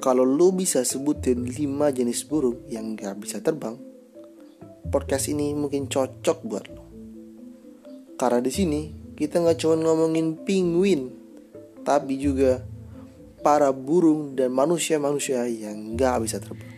Kalau lu bisa sebutin 5 jenis burung yang gak bisa terbang, podcast ini mungkin cocok buat lo. Karena di sini kita nggak cuma ngomongin penguin, tapi juga para burung dan manusia-manusia yang nggak bisa terbang.